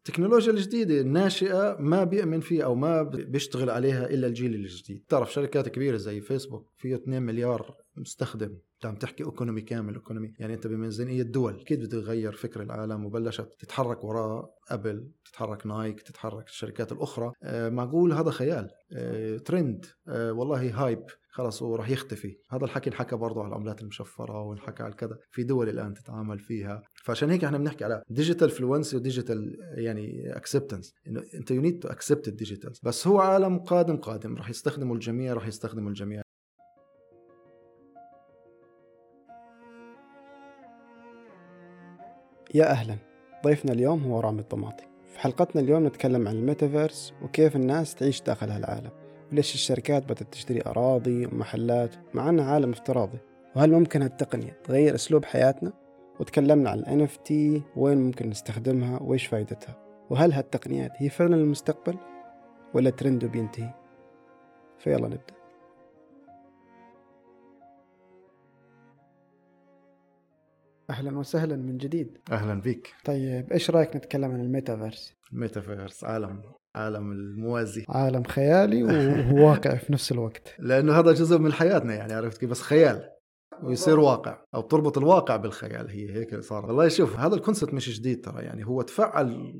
التكنولوجيا الجديدة الناشئة ما بيأمن فيها أو ما بيشتغل عليها إلا الجيل الجديد. تعرف شركات كبيرة زي فيسبوك فيه 2 مليار مستخدم. انت عم تحكي economy كامل economy يعني أنت بميزانية الدول. أكيد بده يغير فكر العالم وبلشت تتحرك وراه. Apple تتحرك Nike تتحرك الشركات الأخرى. آه معقول هذا خيال؟ آه ترند آه والله hype خلص هو راح يختفي. هذا الحكي انحكى برضه على العملات المشفرة وانحكى على كذا. في دول الآن تتعامل فيها. فعشان هيك إحنا بنحكي على digital fluency و digital يعني acceptance إنه أنت you need to accept ال digital بس هو عالم قادم قادم. راح يستخدمه الجميع راح يستخدمه الجميع. يا أهلا ضيفنا اليوم هو رامي الطماطي. في حلقتنا اليوم نتكلم عن الميتافيرس وكيف الناس تعيش داخل هالعالم. وليش الشركات بدأت تشتري أراضي ومحلات مع أنها عالم افتراضي؟ وهل ممكن هالتقنية تغير أسلوب حياتنا؟ وتكلمنا عن ال NFT وين ممكن نستخدمها؟ وإيش فائدتها وهل هالتقنيات هي فعلا المستقبل؟ ولا ترند وبينتهي؟ فيلا نبدأ. أهلا وسهلا من جديد. أهلا بك طيب إيش رأيك نتكلم عن الميتافيرس؟ الميتافيرس عالم عالم الموازي. عالم خيالي وواقعي في نفس الوقت. لأنه هذا جزء من حياتنا يعني عرفت كيف؟ بس خيال. ويصير واقع. أو بتربط الواقع بالخيال هي هيك صار والله شوف هذا ال concept مش جديد ترى يعني. هو تفعل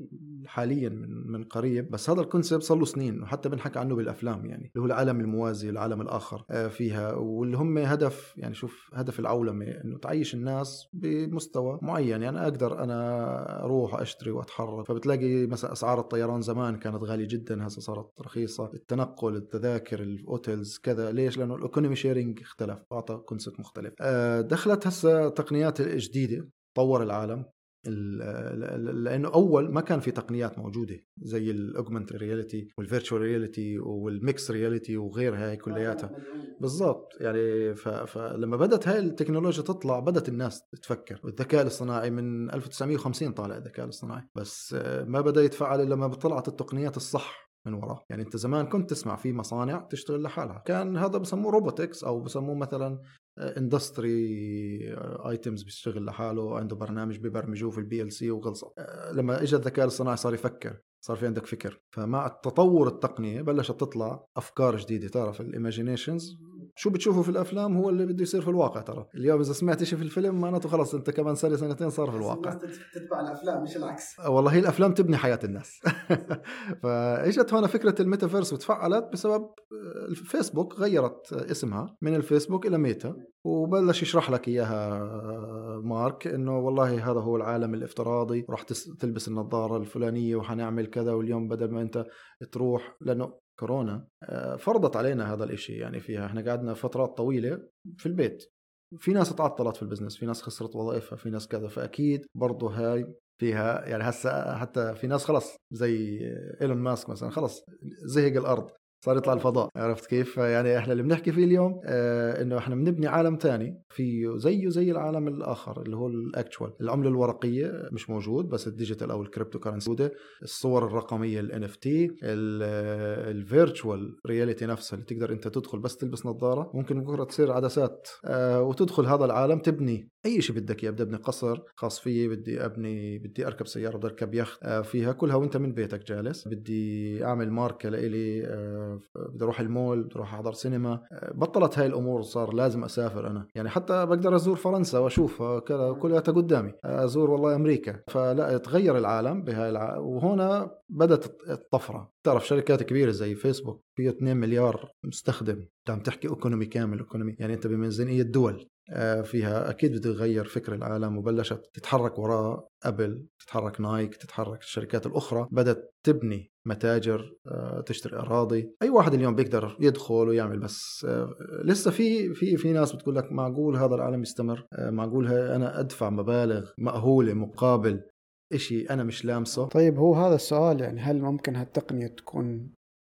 حاليا من من قريب بس هذا ال concept صار له سنين وحتى بنحكى عنه بالأفلام يعني اللي هو العالم الموازي العالم الآخر آه، فيها. واللي هم هدف يعني شوف هدف العولمة إنه تعيش الناس بمستوى معين. يعني أقدر أنا أروح أشتري وأتحرك. فبتلاقي مثلا أسعار الطيران زمان كانت غالية جدا هسه صارت رخيصة. التنقل التذاكر ال hotels كذا. ليش؟ لأنه ال economy sharing اختلف أعطى concept مختلف. آه، دخلت هسه تقنيات جديده طور العالم. لأنه أول ما كان في تقنيات موجودة زي ال augmented reality وال virtual reality وال mixed reality وغيرها هاي كلياتها. بالضبط. يعني فلما بدأت هاي التكنولوجيا تطلع بدأت الناس تفكر. والذكاء الاصطناعي من 1950 طالع الذكاء الاصطناعي. بس ما بدا يتفعل الا لما طلعت التقنيات الصح من وراه. يعني انت زمان كنت تسمع في مصانع تشتغل لحالها. كان هذا بسموه robotics أو بسموه مثلا industry items بيشتغل لحاله عنده برنامج ببرمجوه في ال PLC وخلصت آه، لما اجى الذكاء الصناعي صار يفكر صار في عندك فكر. فمع التطور التقنيه بلشت تطلع أفكار جديدة تعرف ال imaginations شو بتشوفه في الأفلام هو اللي بده يصير في الواقع ترى. اليوم إذا سمعت شيء في الفيلم معناته خلص أنت كمان سنة سنتين صار في الواقع. تتبع الأفلام مش العكس. آه، والله هي الأفلام تبني حياة الناس. فإجت هنا فكرة الميتافيرس وتفعلت بسبب آه، الفيسبوك غيرت اسمها من الفيسبوك إلى ميتا. وبلش يشرح لك إياها آه، مارك إنه والله هذا هو العالم الافتراضي راح تلبس النظارة الفلانية وحنعمل كذا واليوم بدل ما أنت تروح لأنه كورونا آه، فرضت علينا هذا الإشي يعني فيها. إحنا قعدنا فترات طويلة في البيت. في ناس تعطلت في ال business في ناس خسرت وظائفها في ناس كذا. فأكيد برضه هاي فيها يعني هسه حتى في ناس خلص زي إيلون ماسك مثلا خلص زهق الأرض. صار يطلع الفضاء عرفت كيف؟ يعني إحنا اللي بنحكي فيه اليوم آه إنه إحنا بنبني عالم تاني فيه زيه زي العالم الآخر اللي هو ال actual العملة الورقية مش موجود بس ال digital أو ال cryptocurrency موجودة الصور الرقمية ال NFT ال virtual reality نفسها اللي تقدر أنت تدخل بس تلبس نظارة. ممكن بكرة تصير عدسات آه وتدخل هذا العالم تبني. أي شيء بدك إياه بدي أبني قصر خاص فيي بدي أبني بدي أركب سيارة بدي أركب يخت آه فيها كلها وأنت من بيتك جالس. بدي أعمل ماركة لإلي آه بدي أروح المول بدي أروح أحضر سينما. بطلت هاي الأمور صار لازم أسافر أنا. يعني حتى بقدر أزور فرنسا وأشوف كذا كلها قدامي. أزور والله أمريكا. فلا تغير العالم بهاي الع... وهنا بدأت الطفرة. تعرف شركات كبيرة زي فيسبوك فيه 2 مليار مستخدم. انت عم تحكي economy كامل economy يعني أنت بميزانية الدول آه، فيها أكيد بده يغير فكر العالم وبلشت تتحرك وراها أبل تتحرك نايك تتحرك الشركات الأخرى. بدأت تبني متاجر آه، تشتري أراضي. أي واحد اليوم بيقدر يدخل ويعمل بس آه، لسه في في في ناس بتقول لك معقول هذا العالم يستمر؟ معقول أنا أدفع مبالغ مهولة مقابل إشي أنا مش لامسه؟ طيب هو هذا السؤال يعني هل ممكن هالتقنية تكون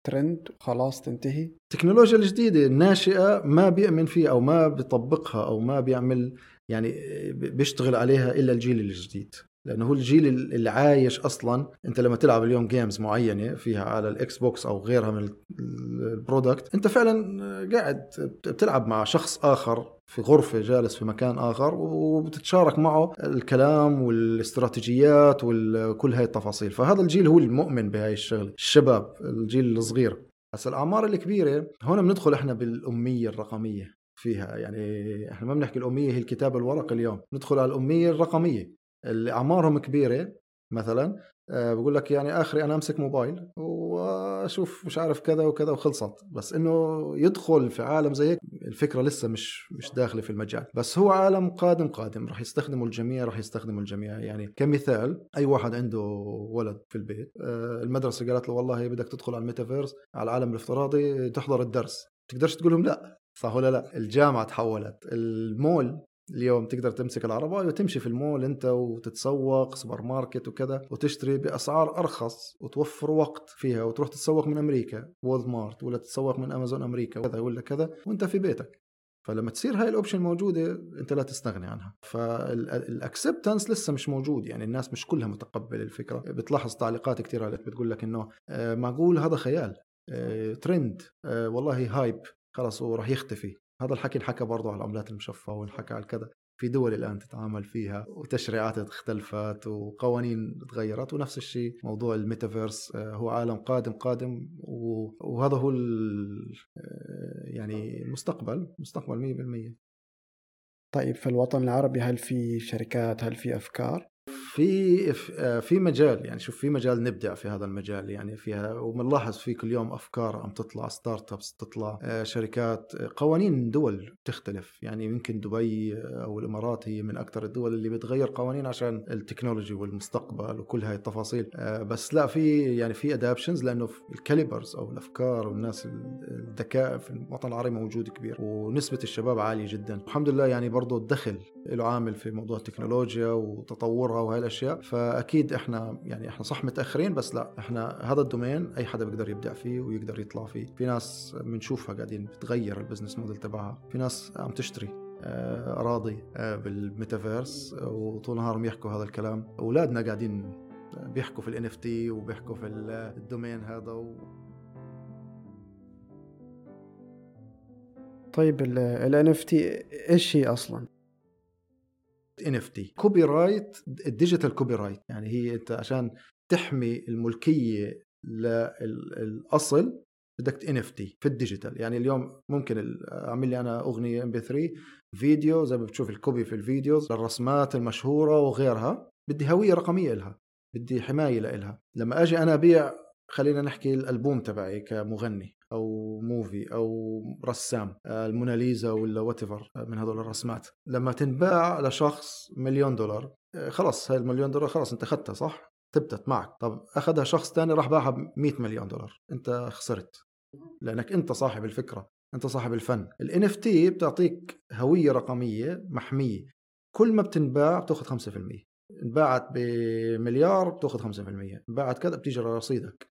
ترند وخلاص تنتهي. التكنولوجيا الجديدة الناشئة ما بيأمن فيها أو ما بيطبقها أو ما بيعمل يعني بيشتغل عليها إلا الجيل الجديد. لأنه هو الجيل اللي عايش أصلا. أنت لما تلعب اليوم games معينة فيها على الإكس بوكس أو غيرها من البرودكت أنت فعلا قاعد بتلعب مع شخص آخر في غرفة جالس في مكان آخر وبتتشارك معه الكلام والاستراتيجيات وكل هاي التفاصيل. فهذا الجيل هو المؤمن بهاي الشغلة الشباب الجيل الصغير. هسا الأعمار الكبيرة هون بندخل إحنا بالأمية الرقمية فيها. يعني إحنا ما بنحكي الأمية هي الكتاب الورقي اليوم. ندخل على الأمية الرقمية. اللي أعمارهم كبيرة مثلا آه، بقول لك يعني آخري أنا أمسك موبايل وأشوف مش عارف كذا وكذا وخلصت. بس إنه يدخل في عالم زي هيك الفكرة لسه مش مش داخلة في المجال. بس هو عالم قادم قادم. راح يستخدمه الجميع راح يستخدمه الجميع. يعني كمثال أي واحد عنده ولد في البيت آه، المدرسة قالت له والله بدك تدخل على الميتافيرس على العالم الافتراضي تحضر الدرس. تقدرش تقول لهم لا. صح ولا لا؟ الجامعة تحولت. المول اليوم تقدر تمسك العرباية وتمشي في المول انت وتتسوق سوبر ماركت وكذا وتشتري بأسعار أرخص وتوفر وقت فيها وتروح تتسوق من أمريكا وول مارت ولا تتسوق من أمازون أمريكا وكذا ولا كذا وانت في بيتك. فلما تصير هاي ال option موجودة انت لا تستغني عنها. فال acceptance لسه مش موجود يعني الناس مش كلها متقبلة الفكرة. بتلاحظ تعليقات كثير عليك بتقول لك إنه آه، معقول هذا خيال ترند آه، والله hype خلص وراح يختفي. هذا الحكي انحكى برضه على العملات المشفره وانحكى على كذا. في دول الآن تتعامل فيها وتشريعات اختلفت وقوانين تغيرت ونفس الشيء موضوع الميتافيرس آه، هو عالم قادم قادم وهذا هو آه، يعني المستقبل مستقبل 100% طيب في الوطن العربي هل في شركات هل في أفكار؟ في آه، في مجال يعني شوف في مجال نبدع في هذا المجال يعني فيها وبنلاحظ في كل يوم أفكار عم تطلع startups تطلع آه، شركات قوانين دول تختلف. يعني يمكن دبي أو الإمارات هي من أكثر الدول اللي بتغير قوانين عشان ال technology والمستقبل وكل هاي التفاصيل. آه، بس لا في يعني في adoptions لأنه ال calibers أو الأفكار والناس الذكاء في الوطن العربي موجود كبير ونسبة الشباب عالية جدا. الحمد لله يعني برضه الدخل له عامل في موضوع التكنولوجيا وتطورها وهي الأشياء فأكيد إحنا يعني إحنا صح متأخرين بس لا إحنا هذا ال domain أي حدا بيقدر يبدع فيه ويقدر يطلع فيه. في ناس بنشوفها قاعدين بتغير ال business model تبعها. في ناس عم تشتري آه، أراضي آه، بالميتافيرس وطول النهار يحكوا هذا الكلام. أولادنا قاعدين بيحكوا في ال NFT وبيحكوا في ال domain هذا و... طيب ال NFT إيش هي أصلا؟ NFT copyright ال digital copyright يعني هي أنت عشان تحمي الملكية للأصل بدك NFT في ال digital. يعني اليوم ممكن أعمل لي أنا أغنية MP3 video زي ما بتشوف ال copy في ال videos للرسمات المشهورة وغيرها. بدي هوية رقمية لها بدي حماية لها لما أجي أنا أبيع خلينا نحكي الألبوم تبعي كمغني. أو movie أو رسام آه، الموناليزا ولا what من هذول الرسمات. لما تنباع لشخص مليون دولار آه، خلص هاي المليون دولار خلص أنت أخذتها صح؟ ثبتت معك. طب أخذها شخص ثاني راح باعها ب 100 مليون دولار. أنت خسرت. لأنك أنت صاحب الفكرة أنت صاحب الفن. ال NFT بتعطيك هوية رقمية محمية. كل ما بتنباع بتأخذ 5% انباعت بمليار بتاخذ 5% انباعت كذا بتيجي على رصيدك.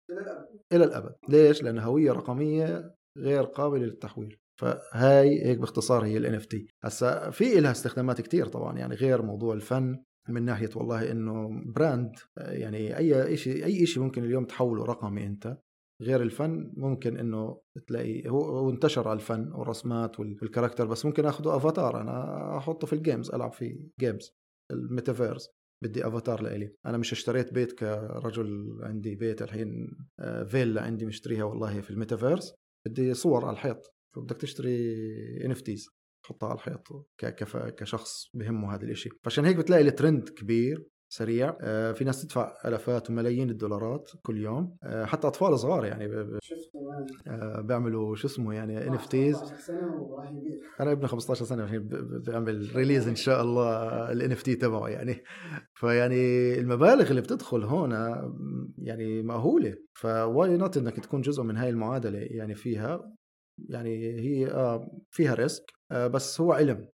إلى الأبد. ليش؟ لأن هوية رقمية غير قابلة للتحويل. فهاي هيك باختصار هي ال NFT هسا في لها استخدامات كثير طبعا يعني غير موضوع الفن من ناحية والله إنه brand يعني أي شيء أي شيء ممكن اليوم تحوله رقمي أنت. غير الفن ممكن إنه تلاقي هو انتشر على الفن والرسمات وال character بس ممكن اخذه أفاتار. أنا أحطه في ال games ألعب في games الميتافيرس. بدي أفاتار لإلي. أنا مش اشتريت بيت كرجل عندي بيت الحين آه، فيلا عندي مشتريها والله في الميتافيرس. بدي صور على الحيط فبدك تشتري إن تحطها على الحيط كشخص بهمه هذا الإشي. فعشان هيك بتلاقي الترند كبير سريع. آه، في ناس تدفع آلافات وملايين الدولارات كل يوم. آه، حتى أطفال صغار يعني آه، بيعملوا شو اسمه يعني NFTs. أنا ابني 15 سنة الحين بيعمل release إن شاء الله ال NFT تبعه يعني. فيعني المبالغ اللي بتدخل هون يعني مهولة. ف why not إنك تكون جزء من هاي المعادلة يعني فيها؟ يعني هي فيها risk بس هو علم.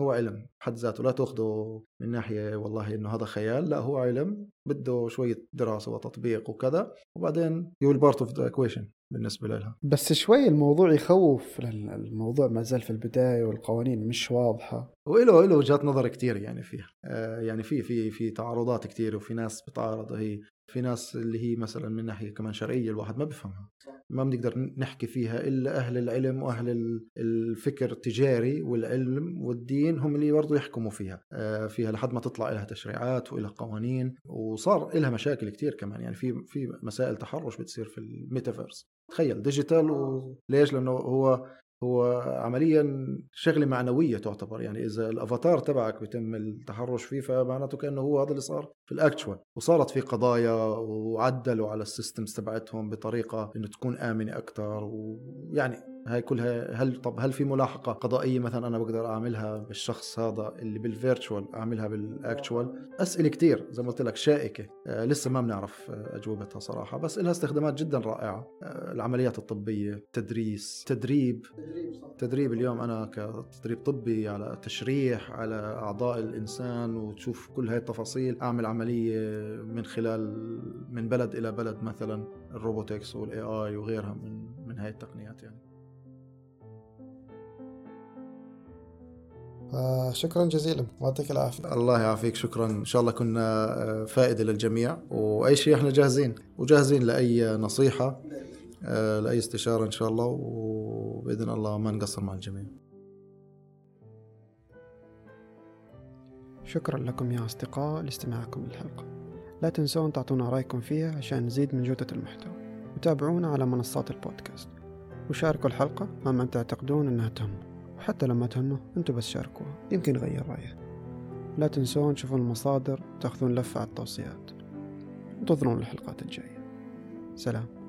هو علم حد ذاته لا تأخذه من ناحية والله إنه هذا خيال لا هو علم بده شوية دراسة وتطبيق وكذا وبعدين you part of the equation بالنسبة لها. بس شوي الموضوع يخوف الموضوع ما زال في البداية والقوانين مش واضحة. وله له وجهات نظر كثير يعني فيها. آه يعني في في في تعارضات كثير وفي ناس بتعارض هي في ناس اللي هي مثلا من ناحية كمان شرعية الواحد ما بفهمها. ما بنقدر نحكي فيها إلا أهل العلم وأهل الفكر التجاري والعلم والدين هم اللي برضه يحكموا فيها. آه، فيها لحد ما تطلع لها تشريعات وإلها قوانين وصار لها مشاكل كتير كمان. يعني في في مسائل تحرش بتصير في الميتافيرس تخيل digital وليش لأنه هو هو عمليا شغلة معنوية تعتبر. يعني إذا الأفاتار تبعك بيتم التحرش فيه فمعناته كأنه هو هذا اللي صار في ال actual وصارت في قضايا وعدلوا على ال systems تبعتهم بطريقة إنه تكون آمنة أكثر ويعني هاي كلها هل طب هل في ملاحقة قضائية مثلا أنا بقدر أعملها بالشخص هذا اللي بال virtual أعملها بال actual؟ أسئلة كثير زي ما قلت لك شائكة. آه لسه ما بنعرف آه أجوبتها صراحة بس لها استخدامات جدا رائعة. آه العمليات الطبية تدريس تدريب. تدريب اليوم أنا كتدريب طبي على تشريح على أعضاء الإنسان وتشوف كل هاي التفاصيل. أعمل عملية من خلال من بلد إلى بلد مثلا ال robotics وال AI وغيرها من من هاي التقنيات يعني. شكرا جزيلا. يعطيك العافية. الله يعافيك. شكرا. إن شاء الله كنا آه، فائدة للجميع. وأي شيء إحنا جاهزين. وجاهزين لأي نصيحة آه، لأي استشارة إن شاء الله. وبإذن الله ما نقصر مع الجميع. شكرا لكم يا أصدقاء لاستماعكم للحلقة. لا تنسون تعطونا رأيكم فيها عشان نزيد من جودة المحتوى. وتابعونا على منصات البودكاست. وشاركوا الحلقة مع من تعتقدون أنها تهم. حتى لما تهمه أنتوا بس شاركوها يمكن يغير رأيه. لا تنسون تشوفون المصادر تأخذون لفة على التوصيات. انتظرون الحلقات الجاية. سلام.